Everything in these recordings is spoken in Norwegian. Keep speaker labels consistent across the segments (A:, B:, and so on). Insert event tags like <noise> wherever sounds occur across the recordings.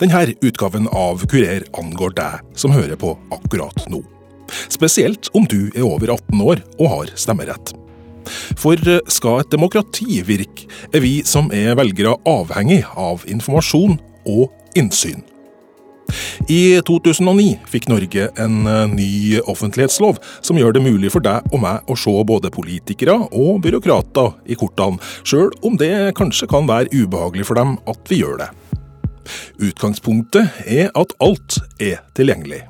A: Denne utgaven av Kurer angår deg som hører på akkurat nå. Spesielt om du er over 18 år og har stemmerett. For skal et demokrati virke, er vi som er velgere avhengig av informasjon og innsyn. I 2009 fikk Norge en eh, ny offentlighetslov som gjør det mulig for deg og meg å se både politikere og byråkrater i kortene, sjøl om det kanskje kan være ubehagelig for dem at vi gjør det. Utgangspunktet er at alt er tilgjengelig.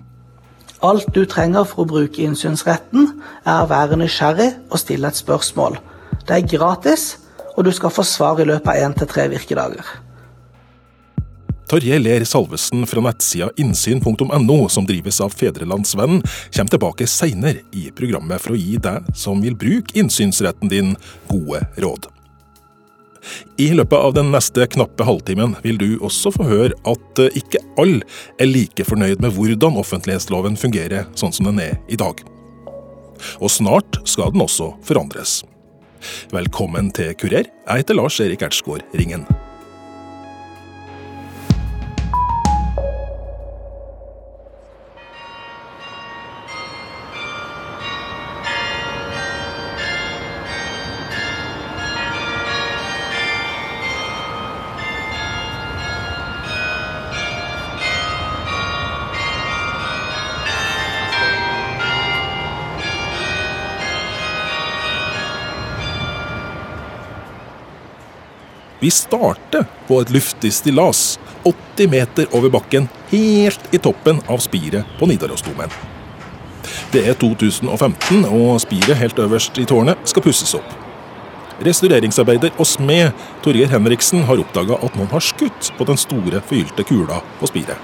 B: Alt du trenger for å bruke innsynsretten, er å være nysgjerrig og stille et spørsmål. Det er gratis, og du skal få svar i løpet av én til tre virkedager.
A: Tarjei Ler Salvesen fra nettsida innsyn.no, som drives av Fedrelandsvennen, kommer tilbake seinere i programmet for å gi deg som vil bruke innsynsretten din, gode råd. I løpet av den neste knappe halvtimen vil du også få høre at eh, ikke alle er like fornøyd med hvordan offentlighetsloven fungerer sånn som den er i dag. Og snart skal den også forandres. Velkommen til Kurer. Jeg heter Lars Erik Ertsgaard Ringen. Vi starter på et luftig stillas 80 meter over bakken, helt i toppen av spiret på Nidarosdomen. Det er 2015, og spiret helt øverst i tårnet skal pusses opp. Restaureringsarbeider og smed Torgeir Henriksen har oppdaga at noen har skutt på den store, forgylte kula på spiret.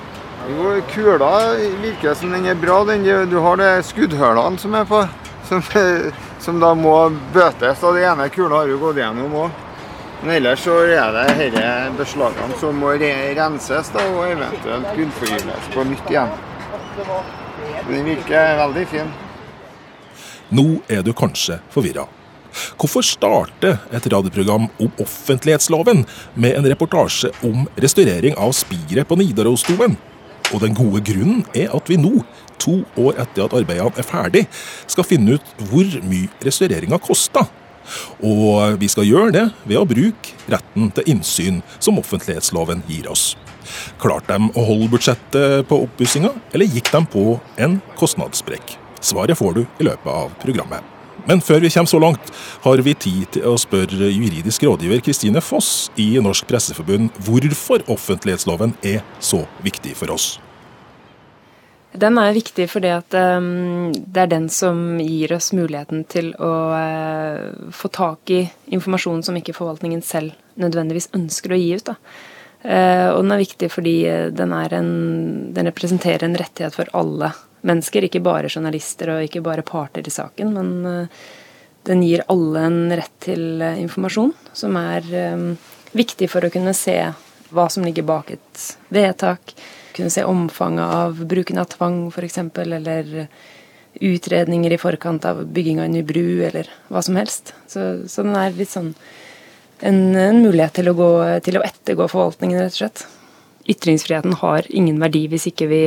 C: Jo, Kula virker som den er bra. Den, du har de skuddhullene som er på, som, som, da må bøtes. Og den ene kula har jo gått gjennom òg. Men ellers så er det disse beslagene som må renses da, og eventuelt gullforgylles på nytt igjen. Den virker veldig fin.
A: Nå er du kanskje forvirra. Hvorfor starte et radioprogram om offentlighetsloven med en reportasje om restaurering av spiret på Nidarosdomen? Og den gode grunnen er at vi nå, to år etter at arbeidene er ferdig, skal finne ut hvor mye restaureringa kosta. Og vi skal gjøre det ved å bruke retten til innsyn som offentlighetsloven gir oss. Klarte de å holde budsjettet på oppussinga, eller gikk de på en kostnadssprekk? Svaret får du i løpet av programmet. Men før vi kommer så langt, har vi tid til å spørre juridisk rådgiver Kristine Foss i Norsk Presseforbund hvorfor offentlighetsloven er så viktig for oss.
D: Den er viktig fordi at um, det er den som gir oss muligheten til å uh, få tak i informasjon som ikke forvaltningen selv nødvendigvis ønsker å gi ut. Uh, og den er viktig fordi den, en, den, representerer en rettighet for alle mennesker, ikke bare journalister og ikke bare parter i saken. Men uh, den gir alle en rett til informasjon, som er um, viktig for å kunne se hva som ligger bak et vedtak kunne se omfanget av bruken av tvang, f.eks., eller utredninger i forkant av bygging av en ny bru, eller hva som helst. Så, så den er litt sånn en, en mulighet til å, gå, til å ettergå forvaltningen, rett og slett. Ytringsfriheten har ingen verdi hvis ikke vi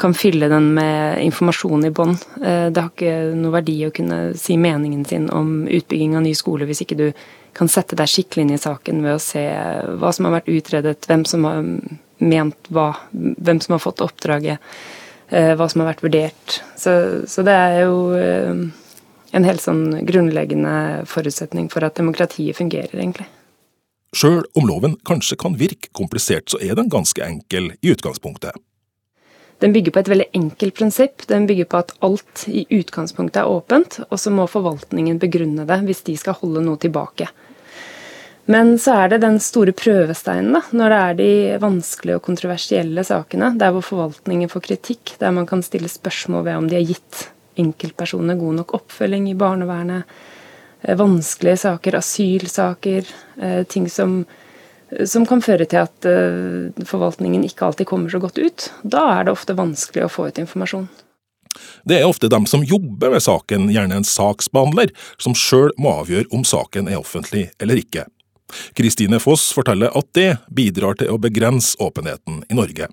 D: kan fylle den med informasjon i bånn. Eh, det har ikke noe verdi å kunne si meningen sin om utbygging av ny skole hvis ikke du kan sette deg skikkelig inn i saken ved å se hva som har vært utredet, hvem som har ment hva, hvem som har fått oppdraget, eh, hva som har vært vurdert. Så, så det er jo eh, en helt sånn grunnleggende forutsetning for at demokratiet fungerer, egentlig.
A: Sjøl om loven kanskje kan virke komplisert, så er den ganske enkel i utgangspunktet.
D: Den bygger på et veldig enkelt prinsipp. Den bygger på at alt i utgangspunktet er åpent, og så må forvaltningen begrunne det hvis de skal holde noe tilbake. Men så er det den store prøvesteinen, da, når det er de vanskelige og kontroversielle sakene, der hvor forvaltningen får kritikk, der man kan stille spørsmål ved om de har gitt enkeltpersoner god nok oppfølging i barnevernet, eh, vanskelige saker, asylsaker, eh, ting som, som kan føre til at eh, forvaltningen ikke alltid kommer så godt ut. Da er det ofte vanskelig å få ut informasjon.
A: Det er ofte dem som jobber med saken, gjerne en saksbehandler, som sjøl må avgjøre om saken er offentlig eller ikke. Kristine Foss forteller at det bidrar til å begrense åpenheten i Norge.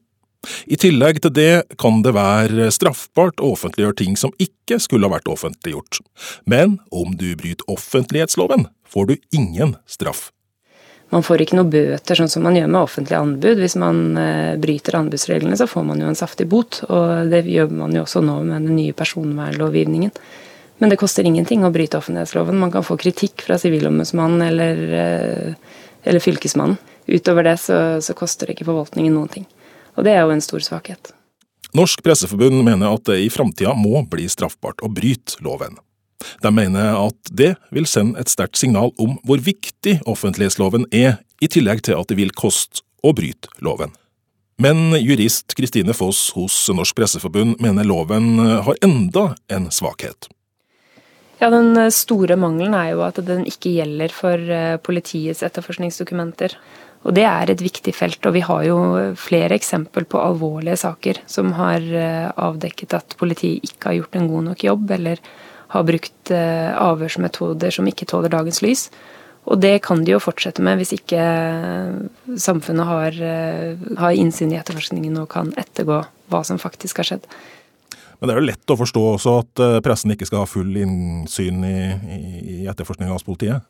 A: I tillegg til det kan det være straffbart å offentliggjøre ting som ikke skulle ha vært offentliggjort. Men om du bryter offentlighetsloven, får du ingen straff.
D: Man får ikke noe bøter, sånn som man gjør med offentlige anbud. Hvis man eh, bryter anbudsreglene, så får man jo en saftig bot. Og det gjør man jo også nå med den nye personvernlovgivningen. Men det koster ingenting å bryte offentlighetsloven. Man kan få kritikk fra Sivilombudsmannen eller, eh, eller Fylkesmannen. Utover det så, så koster det ikke forvaltningen noen ting. Og det er jo en stor svakhet.
A: Norsk Presseforbund mener at det i framtida må bli straffbart å bryte loven. De mener at det vil sende et sterkt signal om hvor viktig offentlighetsloven er, i tillegg til at det vil koste å bryte loven. Men jurist Kristine Foss hos Norsk Presseforbund mener loven har enda en svakhet.
D: Ja, Den store mangelen er jo at den ikke gjelder for eh, politiets etterforskningsdokumenter. Og Det er et viktig felt, og vi har jo flere eksempel på alvorlige saker som har eh, avdekket at politiet ikke har gjort en god nok jobb, eller har brukt eh, avhørsmetoder som ikke tåler dagens lys. Og det kan de jo fortsette med hvis ikke samfunnet har, eh, har innsyn i etterforskningen og kan ettergå hva som faktisk har skjedd.
A: Men det er jo lett å forstå også at eh, pressen ikke skal ha full innsyn i, i, i etterforskninga hos politiet?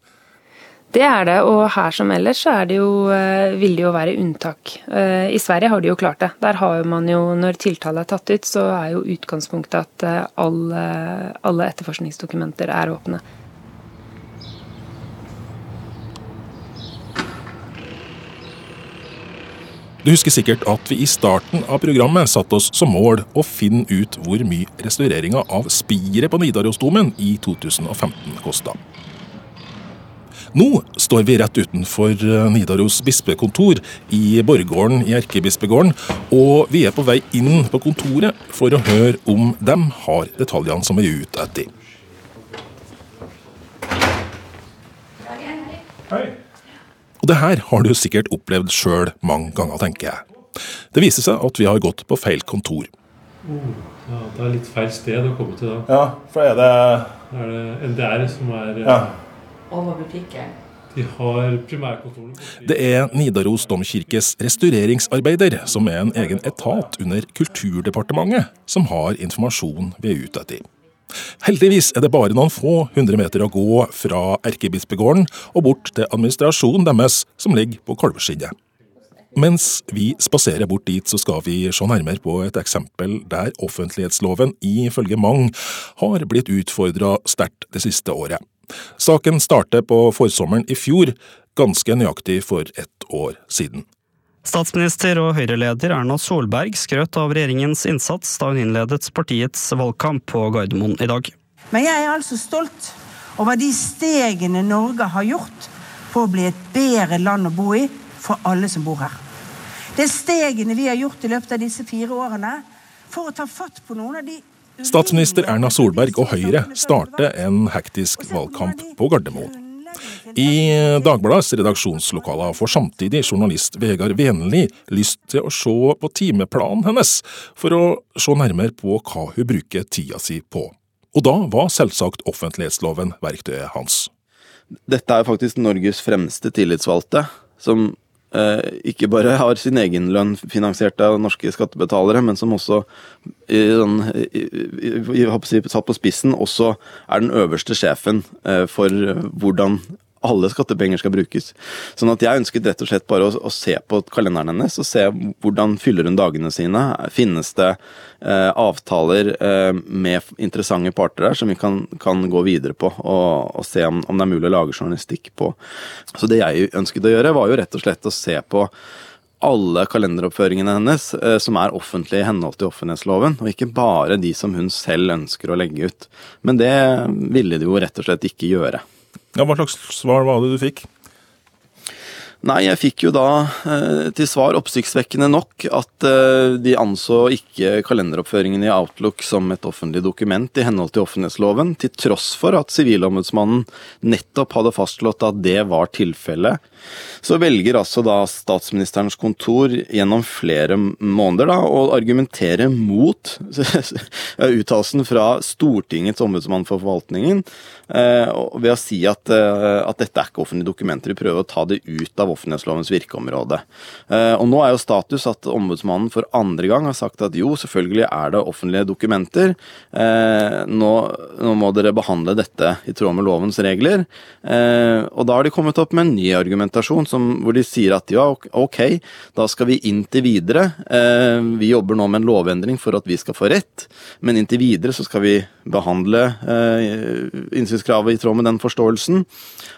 D: Det er det, og her som ellers så det jo, eh, vil det jo være unntak. Eh, I Sverige har de jo klart det. Der har man jo, når tiltale er tatt ut, så er jo utgangspunktet at alle, alle etterforskningsdokumenter er åpne.
A: Du husker sikkert at vi i starten av programmet satte oss som mål å finne ut hvor mye restaureringa av spiret på Nidarosdomen i 2015 kosta. Nå står vi rett utenfor eh, Nidaros bispekontor i borggården i Erkebispegården, og vi er på vei inn på kontoret for å høre om de har detaljene som vi er ute etter. Hei. Og det her har du sikkert opplevd sjøl mange ganger, tenker jeg. Det viser seg at vi har gått på feil kontor.
E: Oh, ja, Det er litt feil sted å komme til da.
A: Ja, for er det
E: Er det NDR som er
A: Ja.
F: over butikken.
E: De har primærkontoret
A: Det er Nidaros domkirkes restaureringsarbeider, som er en egen etat under Kulturdepartementet, som har informasjon vi er ute etter. Heldigvis er det bare noen få hundre meter å gå fra Erkebispegården og bort til administrasjonen deres, som ligger på Kalveskinnet. Mens vi spaserer bort dit, så skal vi se nærmere på et eksempel der offentlighetsloven ifølge mange har blitt utfordra sterkt det siste året. Saken startet på forsommeren i fjor, ganske nøyaktig for ett år siden.
G: Statsminister og Høyre-leder Erna Solberg skrøt av regjeringens innsats da hun innledet partiets valgkamp på Gardermoen i dag.
F: Men jeg er altså stolt over de stegene Norge har gjort for å bli et bedre land å bo i for alle som bor her. Det er stegene vi har gjort i løpet av disse fire årene for å ta fatt på noen av de
A: Statsminister Erna Solberg og Høyre starter en hektisk valgkamp på Gardermoen. I Dagbladets redaksjonslokaler får samtidig journalist Vegard Venli lyst til å se på timeplanen hennes, for å se nærmere på hva hun bruker tida si på. Og da var selvsagt offentlighetsloven verktøyet hans.
H: Dette er faktisk Norges fremste tillitsvalgte, som eh, ikke bare har sin egen lønn finansiert av norske skattebetalere, men som også, i, sånn, i, i, i, satt på spissen, også er den øverste sjefen eh, for hvordan alle skattepenger skal brukes. Sånn at jeg ønsket rett og slett bare å, å se på kalenderen hennes og se hvordan fyller hun dagene sine. Finnes det eh, avtaler eh, med interessante parter der som vi kan, kan gå videre på og, og se om, om, det er mulig å lage journalistikk på. Så det jeg ønsket å gjøre, var jo rett og slett å se på alle kalenderoppføringene hennes eh, som er offentlige i henhold til offentlighetsloven, og ikke bare de som hun selv ønsker å legge ut. Men det ville de jo rett og slett ikke gjøre.
A: Ja, Hva slags svar var det du fikk?
H: Nei, jeg fikk jo da eh, til svar, oppsiktsvekkende nok, at eh, de anså ikke kalenderoppføringen i Outlook som et offentlig dokument i henhold til offentlighetsloven, til tross for at Sivilombudsmannen nettopp hadde fastslått at det var tilfellet. Så velger altså da statsministerens kontor gjennom flere måneder da, å argumentere mot <laughs> uttalelsen fra Stortingets ombudsmann for forvaltningen eh, ved å si at, at dette er ikke offentlige dokumenter. Vi prøver å ta det ut av offentlighetslovens virkeområde. Eh, og Nå er jo status at ombudsmannen for andre gang har sagt at jo, selvfølgelig er det offentlige dokumenter. Nå, nå må dere behandle dette i tråd med lovens regler. Og da har de kommet opp med en ny argumentasjon som, hvor de sier at ja, ok, da skal vi inntil videre. Vi jobber nå med en lovendring for at vi skal få rett, men inntil videre så skal vi behandle innsynskravet i tråd med den forståelsen.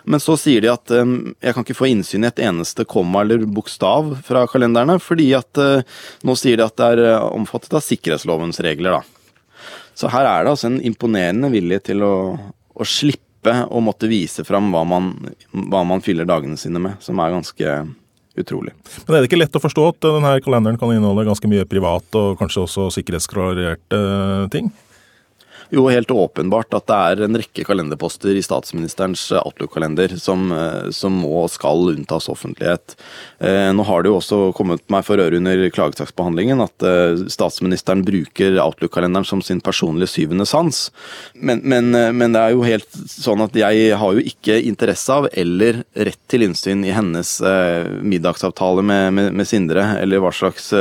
H: Men så sier de at jeg kan ikke få innsyn i et eneste komma eller bokstav fra kalenderne, fordi at eh, nå sier de at det er eh, omfattet av sikkerhetslovens regler, da. Så her er det altså en imponerende vilje til å, å slippe å måtte vise fram hva man, hva man fyller dagene sine med, som er ganske utrolig.
A: Men er det ikke lett å forstå at denne kalenderen kan inneholde ganske mye privat og kanskje også sikkerhetsklarerte ting?
H: Jo, helt åpenbart at det er en rekke kalenderposter i statsministerens Outlook-kalender som, eh, som, må og skal unntas offentlighet. Eh, nå har det jo også kommet meg for øre under klagesaksbehandlingen at eh, statsministeren bruker Outlook-kalenderen som sin personlige syvende sans. Men, men, men, det er jo helt sånn at jeg har jo ikke interesse av eller rett til innsyn i hennes middagsavtale med, med, med Sindre, eller hva slags,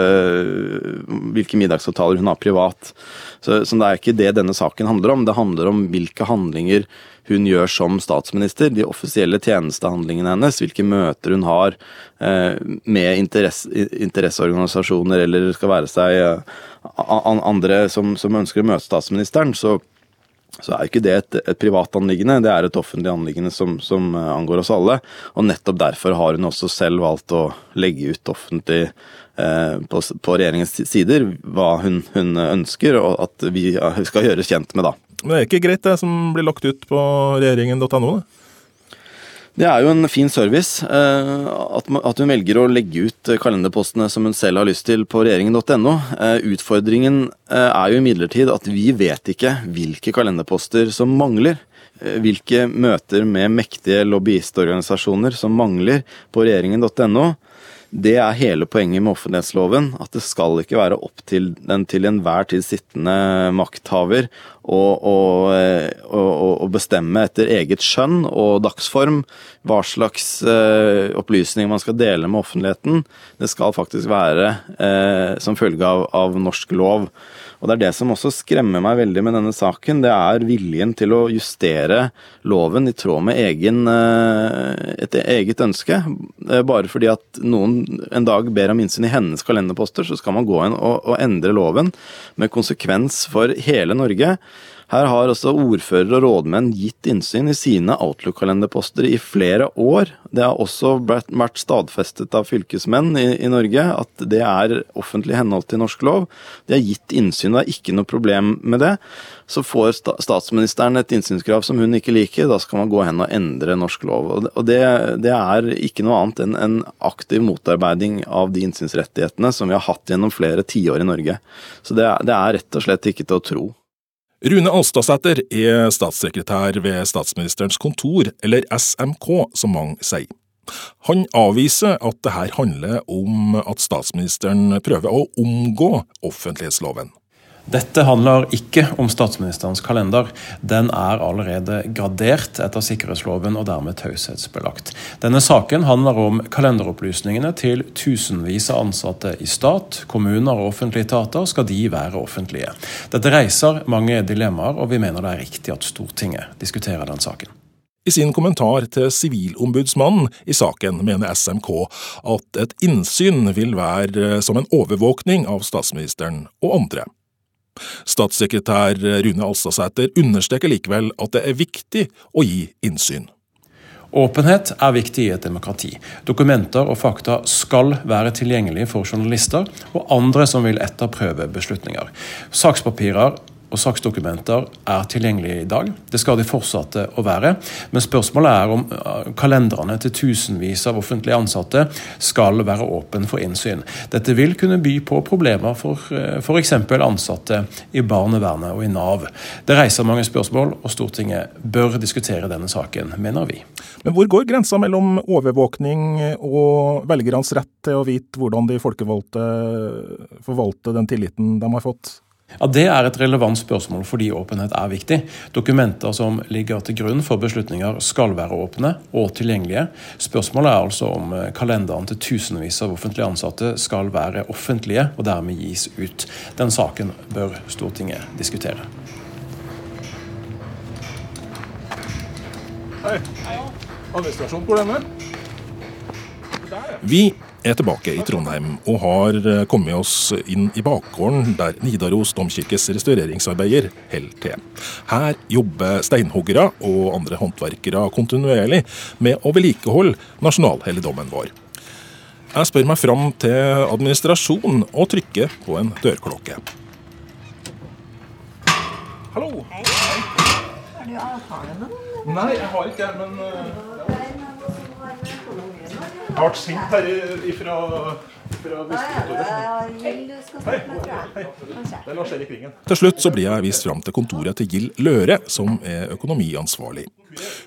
H: hvilke middagsavtaler hun har privat. Så, så, det er ikke det denne saken handler om. Det handler om hvilke handlinger hun gjør som statsminister, de offisielle tjenestehandlingene hennes, hvilke møter hun har eh, med interesse, interesseorganisasjoner eller skal være seg eh, andre som, som, ønsker å møte statsministeren. så så er ikke det et, et privat anliggende, det er et offentlig anliggende som, som, eh, angår oss alle. Og nettopp derfor har hun også selv valgt å legge ut offentlig på, på, regjeringens sider hva hun, hun, ønsker, og at vi skal gjøres kjent med da.
A: Men det er ikke greit det som blir lagt ut på regjeringen.no?
H: Det er jo en fin service eh, at hun velger å legge ut kalenderpostene som hun selv har lyst til på regjeringen.no. Eh, utfordringen er jo imidlertid at vi vet ikke hvilke kalenderposter som mangler. Hvilke møter med mektige lobbyistorganisasjoner som mangler på regjeringen.no. Det er hele poenget med offentlighetsloven. At det skal ikke være opp til den til enhver tid sittende makthaver å, bestemme etter eget skjønn og dagsform hva slags eh, opplysninger man skal dele med offentligheten. Det skal faktisk være eh, som følge av, av norsk lov. Og Det er det som også skremmer meg veldig med denne saken. Det er viljen til å justere loven i tråd med egen, eh, et eget ønske. Eh, bare fordi at noen en dag ber om innsyn i hennes kalenderposter, så skal man gå inn og, og endre loven med konsekvens for hele Norge. Her har også ordfører og rådmenn gitt innsyn i sine Outlook-kalenderposter i flere år. Det har også vært stadfestet av fylkesmenn i, i Norge at det er offentlig henhold til norsk lov. De har gitt innsyn, det er ikke noe problem med det. Så får statsministeren et innsynskrav som hun ikke liker, da skal man gå hen og endre norsk lov. Og det, det er ikke noe annet enn en aktiv motarbeiding av de innsynsrettighetene som vi har hatt gjennom flere tiår i Norge. Så det, det er rett og slett ikke til å tro.
A: Rune Alstadsæter er statssekretær ved Statsministerens kontor, eller SMK som mange sier. Han avviser at det her handler om at statsministeren prøver å omgå offentlighetsloven.
I: Dette handler ikke om statsministerens kalender. Den er allerede gradert etter sikkerhetsloven og dermed taushetsbelagt. Denne saken handler om kalenderopplysningene til tusenvis av ansatte i stat, kommuner og offentlige etater. Skal de være offentlige? Dette reiser mange dilemmaer, og vi mener det er riktig at Stortinget diskuterer den saken.
A: I sin kommentar til Sivilombudsmannen i saken mener SMK at et innsyn vil være som en overvåkning av statsministeren og andre. Statssekretær Rune Alstadsæter understreker likevel at det er viktig å gi innsyn.
I: Åpenhet er viktig i et demokrati. Dokumenter og fakta skal være tilgjengelige for journalister og andre som vil etterprøve beslutninger. Sakspapirer og saksdokumenter er tilgjengelige i dag. Det skal de fortsette å være. Men spørsmålet er om eh, kalenderne til tusenvis av offentlige ansatte skal være åpen for innsyn. Dette vil kunne by på problemer for f.eks. ansatte i barnevernet og i Nav. Det reiser mange spørsmål, og Stortinget bør diskutere denne saken, mener vi.
A: Men hvor går grensa mellom overvåkning og velgernes rett til å vite hvordan de folkevalgte forvalter den tilliten de har fått?
I: Ja, Det er et relevant spørsmål fordi åpenhet er viktig. Dokumenter som ligger til grunn for beslutninger skal være åpne og tilgjengelige. Spørsmålet er altså om eh, kalenderen til tusenvis av offentlige ansatte skal være offentlige og dermed gis ut. Den saken bør Stortinget diskutere.
A: Hei. Administrasjon, hvor er den? Vi er tilbake i Trondheim og har eh, kommet oss inn i bakgården der Nidaros domkirkes restaureringsarbeider holder til. Her jobber steinhoggere og andre håndverkere kontinuerlig med å vedlikeholde nasjonalhelligdommen vår. Jeg spør meg fram til administrasjonen og trykker på en dørklokke. Hallo. Hei. Har du avtale med noen? Nei, jeg har ikke det, men uh, jeg ble sendt her ifra, fra Til slutt så blir jeg vist fram til kontoret til Gild Løre, som er økonomiansvarlig.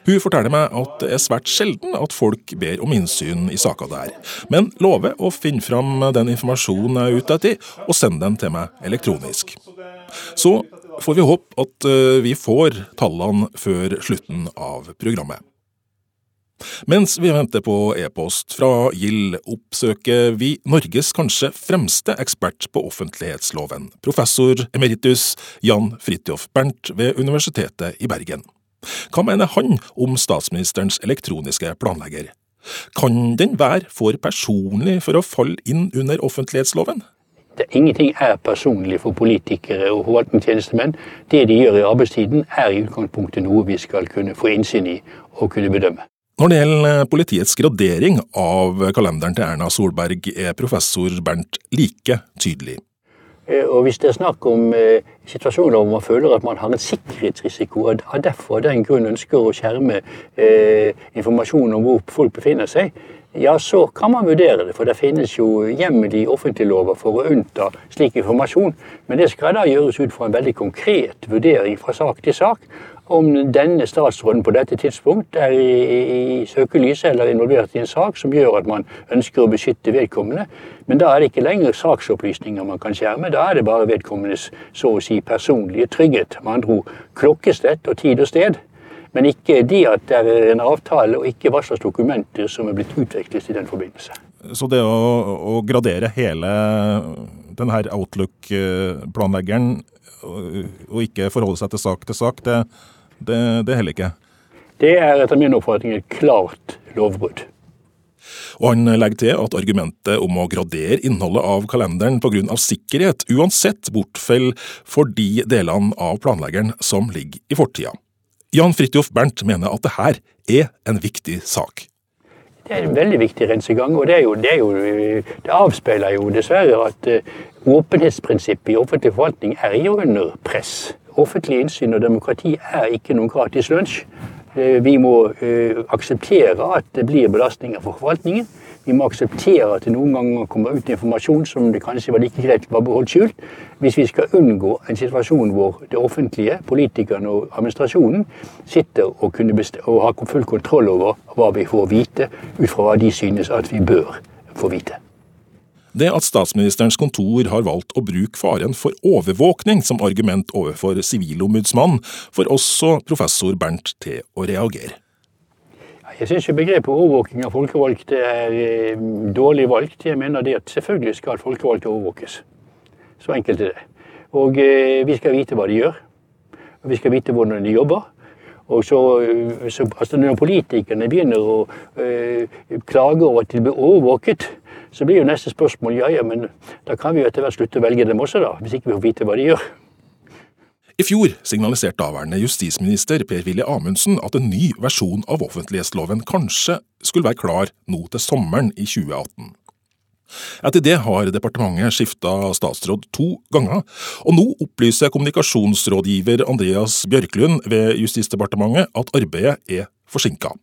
A: Hun forteller meg at det er svært sjelden at folk ber om innsyn i saker der, men lover å finne fram den informasjonen jeg er ute etter, og sende den til meg elektronisk. Så får vi håpe at eh, vi får tallene før slutten av programmet. Mens vi venter på e-post fra Gild, oppsøker vi Norges kanskje fremste ekspert på offentlighetsloven, professor emeritus Jan Fridtjof Bernt ved Universitetet i Bergen. Hva mener han om statsministerens elektroniske planlegger? Kan den være for personlig for å falle inn under offentlighetsloven?
J: Det, ingenting er personlig for politikere og forvaltningstjenestemenn. Det de gjør i arbeidstiden er i utgangspunktet noe vi skal kunne få innsyn i og kunne bedømme.
A: Når det gjelder eh, politiets gradering av kalenderen til Erna Solberg, er professor Bernt like tydelig.
J: Eh, og Hvis det er snakk om eh, situasjoner hvor man føler at man har en sikkerhetsrisiko, og derfor den grunn ønsker å skjerme informasjon om hvor folk befinner seg, ja, så kan man vurdere det. For det finnes jo hjemmel i offentlige lover for å unnta slik informasjon. Men det skal da gjøres ut fra en veldig konkret vurdering fra sak til sak om denne statsråden på dette tidspunkt er i, i, søkelyset eller involvert i en sak som gjør at man ønsker å beskytte vedkommende. Men da er det ikke lenger saksopplysninger man kan skjerme, da er det bare vedkommendes så å si personlige trygghet. Med andre ord klokkesett og tid og sted. Men ikke de at det er en avtale, og ikke hva slags dokumenter som er blitt utvekslet i den forbindelse.
A: Så det å, å gradere hele denne Outlook-planleggeren og ikke forholde seg til sak til sak, det, det, det heller ikke.
J: Det er etter min oppfatning et klart lovbrudd.
A: Og han legger til at argumentet om å gradere innholdet av kalenderen pga. sikkerhet uansett bortfaller for de delene av planleggeren som ligger i fortida. Jan Fridtjof Bernt mener at det her er en viktig sak.
J: Det er en veldig viktig rensegang, og det, jo, det, jo, det avspeiler jo dessverre at uh, åpenhetsprinsippet i offentlig forvaltning er jo under press. Offentlig innsyn og demokrati er ikke noen gratis lunsj. Uh, vi må uh, akseptere at det blir belastninger for forvaltningen. Vi må akseptere at det noen ganger kommer ut informasjon som det kanskje var like greit var beholdt skjult. Hvis vi skal unngå en situasjon hvor det offentlige, politikerne og administrasjonen sitter og, og har full kontroll over hva vi får vite, ut fra hva de synes at vi bør få vite.
A: Det at statsministerens kontor har valgt å bruke faren for overvåkning som argument overfor Sivilombudsmannen, får også professor Bernt til å reagere.
J: Jeg syns begrepet overvåking av folkevalgte er eh, dårlig valgt. Jeg mener det at selvfølgelig skal folkevalgte overvåkes. Så enkelt er det. Og eh, vi skal vite hva de gjør. Og vi skal vite hvordan de jobber. Og så, eh, så altså Når politikerne begynner å øh, klage over at de blir overvåket, så blir jo neste spørsmål ja, ja, men da kan vi jo etter hvert slutte å velge dem også, da. Hvis ikke vi får vite hva de gjør.
A: I fjor signaliserte daværende justisminister Per-Willy Amundsen at en ny versjon av offentlighetsloven kanskje skulle være klar nå til sommeren i 2018. Etter det har departementet skifta statsråd to ganger, og nå opplyser kommunikasjonsrådgiver Andreas Bjørklund ved Justisdepartementet at arbeidet er forsinka.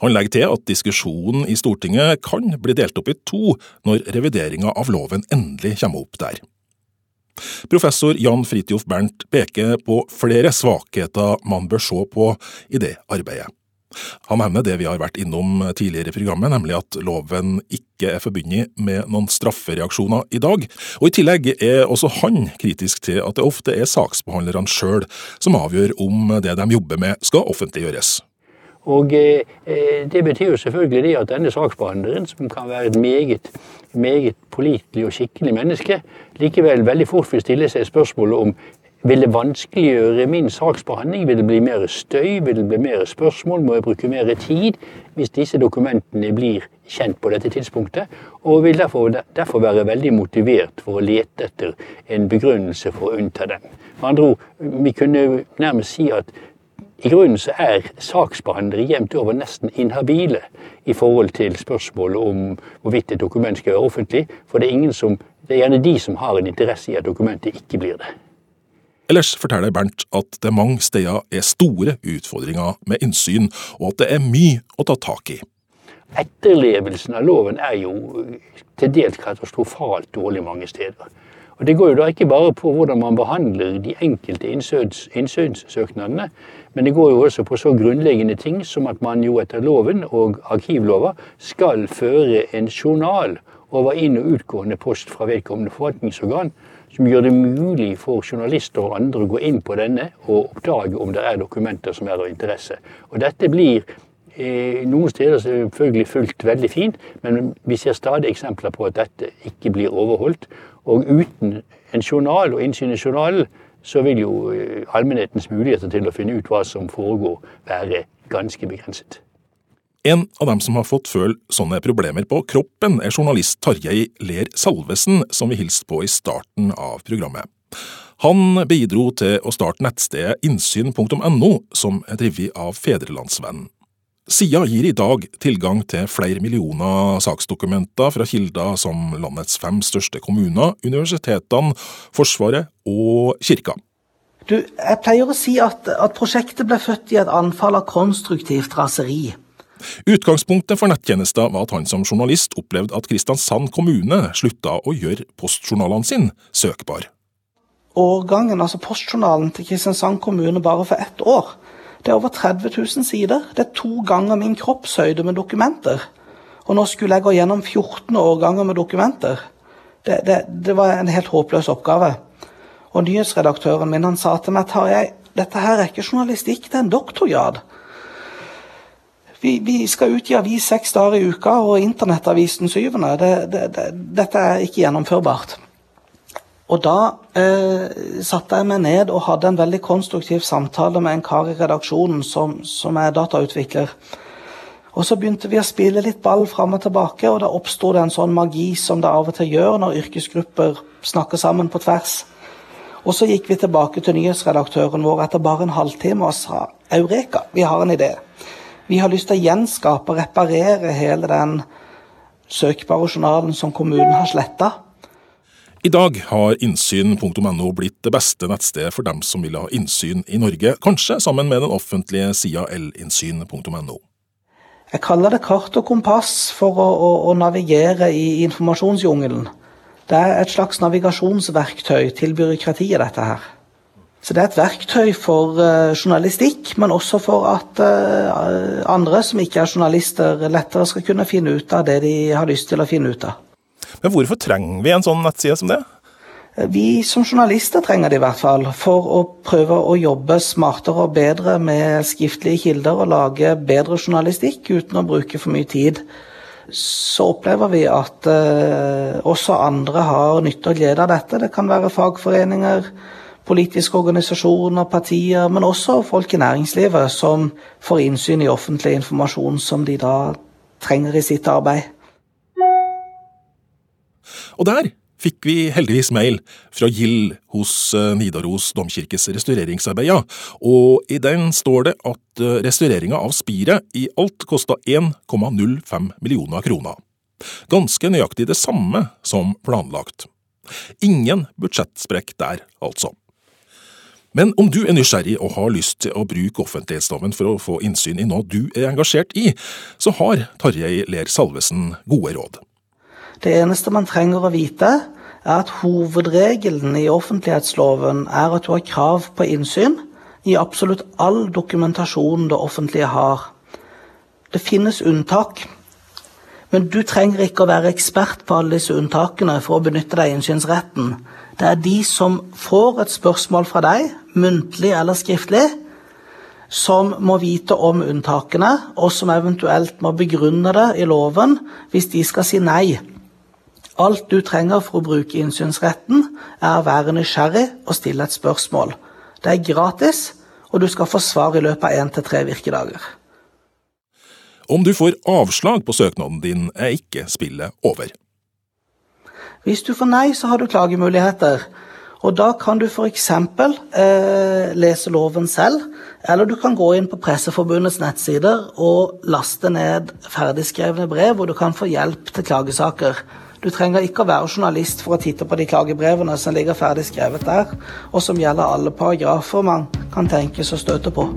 A: Han legger til at diskusjonen i Stortinget kan bli delt opp i to når revideringa av loven endelig kommer opp der. Professor Jan Fridtjof Bernt peker på flere svakheter man bør se på i det arbeidet. Han nevner det vi har vært innom tidligere i programmet, nemlig at loven ikke er forbundet med noen straffereaksjoner i dag, og i tillegg er også han kritisk til at det ofte er saksbehandlerne sjøl som avgjør om det de jobber med skal offentliggjøres.
J: Og eh, Det betyr jo selvfølgelig det at denne saksbehandleren, som kan være et meget, meget pålitelig og skikkelig menneske, likevel veldig fort vil stille seg spørsmålet om vil det vanskeliggjøre min saksbehandling? Vil det bli mer støy? Vil det bli mer spørsmål? Må jeg bruke mer tid hvis disse dokumentene blir kjent på dette tidspunktet? Og vil derfor, derfor være veldig motivert for å lete etter en begrunnelse for å unnta dem. Med andre ord, vi kunne nærmest si at i grunnen så er saksbehandlere jevnt over nesten inhabile i forhold til spørsmålet om hvorvidt et dokument skal være offentlig, for det er, som, det er gjerne de som har en interesse i at dokumentet ikke blir det.
A: Ellers forteller Bernt at det mange steder er store utfordringer med innsyn, og at det er mye å ta tak i.
J: Etterlevelsen av loven er jo til dels katastrofalt dårlig mange steder. Og Det går jo da ikke bare på hvordan man behandler de enkelte innsynssøknadene, men det går jo også på så grunnleggende ting som at man jo etter loven og arkivlova skal føre en journal over inn- og utgående post fra vedkommende forvaltningsorgan, som gjør det mulig for journalister og andre å gå inn på denne og oppdage om det er dokumenter som er av interesse. Og dette blir eh, noen steder selvfølgelig fulgt veldig fint, men vi ser stadig eksempler på at dette ikke blir overholdt. Og uten en journal og innsyn i journalen, så vil jo eh, allmennhetens muligheter til å finne ut hva som foregår, være ganske begrenset.
A: En av dem som har fått føle sånne problemer på kroppen, er journalist Tarjei Ler Salvesen, som vi hilste på i starten av programmet. Han bidro til å starte nettstedet innsyn.no, som er drevet av Fedrelandsvennen. Sida gir i dag tilgang til flere millioner saksdokumenter fra kilder som landets fem største kommuner, universitetene, Forsvaret og kirka.
B: Du, jeg pleier å si at, at prosjektet ble født i et anfall av konstruktivt raseri.
A: Utgangspunktet for nettjenester var at han som journalist opplevde at Kristiansand kommune slutta å gjøre postjournalene sine søkbar.
B: Årgangen, altså postjournalen til Kristiansand kommune bare for ett år, det er over 30 000 sider. Det er to ganger min kroppshøyde med dokumenter. Og nå skulle jeg gå gjennom 14 årganger med dokumenter. Det, det, det var en helt håpløs oppgave. Og nyhetsredaktøren min han sa til meg Tarjei, dette her er ikke journalistikk, det er en doktorgrad. Vi, vi, skal utgi avis seks dager i uka og internettavisen syvende. Det, dette er ikke gjennomførbart. Og da eh, satte jeg meg ned og hadde en veldig konstruktiv samtale med en kar i redaksjonen som, som er datautvikler. Og så begynte vi å spille litt ball fram og tilbake, og da oppsto det en sånn magi som det av og til gjør når yrkesgrupper snakker sammen på tvers. Og så gikk vi tilbake til nyhetsredaktøren vår etter bare en halvtime og sa Eureka, vi har en idé. Vi har lyst til å gjenskape og reparere hele den søkbare journalen som kommunen har sletta.
A: I dag har innsyn.no blitt det beste nettstedet for dem som vil ha innsyn i Norge, kanskje sammen med den offentlige sida linnsyn.no.
B: Jeg kaller det kart og kompass for å, å, å navigere i informasjonsjungelen. Det er et slags navigasjonsverktøy til byråkratiet, dette her. Så det er et verktøy for uh, journalistikk, men også for at uh, andre som ikke er journalister, lettere skal kunne finne ut av det de har lyst til å finne ut av.
A: Men hvorfor trenger vi en sånn nettside som det?
B: Vi som journalister trenger det i hvert fall, for å prøve å jobbe smartere og bedre med skriftlige kilder og lage bedre journalistikk uten å bruke for mye tid. Så opplever vi at eh, også andre har nytte og glede av dette. Det kan være fagforeninger, politiske organisasjoner, partier, men også folk i næringslivet som får innsyn i offentlig informasjon som de da trenger i sitt arbeid.
A: Og der fikk vi heldigvis mail fra Gild hos eh, Nidaros domkirkes restaureringsarbeider, og i den står det at eh, restaureringa av spiret i alt kosta 1,05 millioner kroner. Ganske nøyaktig det samme som planlagt. Ingen budsjettsprekk der, altså. Men om du er nysgjerrig og har lyst til å bruke offentlighetsloven for å få innsyn i noe du er engasjert i, så har Tarjei Ler Salvesen gode råd.
B: Det eneste man trenger å vite, er at hovedregelen i offentlighetsloven er at du har krav på innsyn i absolutt all dokumentasjon det offentlige har. Det finnes unntak. Men du trenger ikke å være ekspert på alle disse unntakene for å benytte deg innsynsretten. Det er de som får et spørsmål fra deg, muntlig eller skriftlig, som må vite om unntakene, og som eventuelt må begrunne det i loven hvis de skal si nei. Alt du trenger for å bruke innsynsretten, er å være nysgjerrig og stille et spørsmål. Det er gratis, og du skal få svar i løpet av én til tre virkedager.
A: Om du får avslag på søknaden din, er ikke spillet over.
B: Hvis du får nei, så har du klagemuligheter. Og da kan du f.eks. Eh, lese loven selv, eller du kan gå inn på Presseforbundets nettsider og laste ned ferdigskrevne brev, hvor du kan få hjelp til klagesaker. Du trenger ikke å være journalist for å titte på de klagebrevene som ligger ferdig skrevet der, og som gjelder alle paragrafer man kan tenkes å støte på.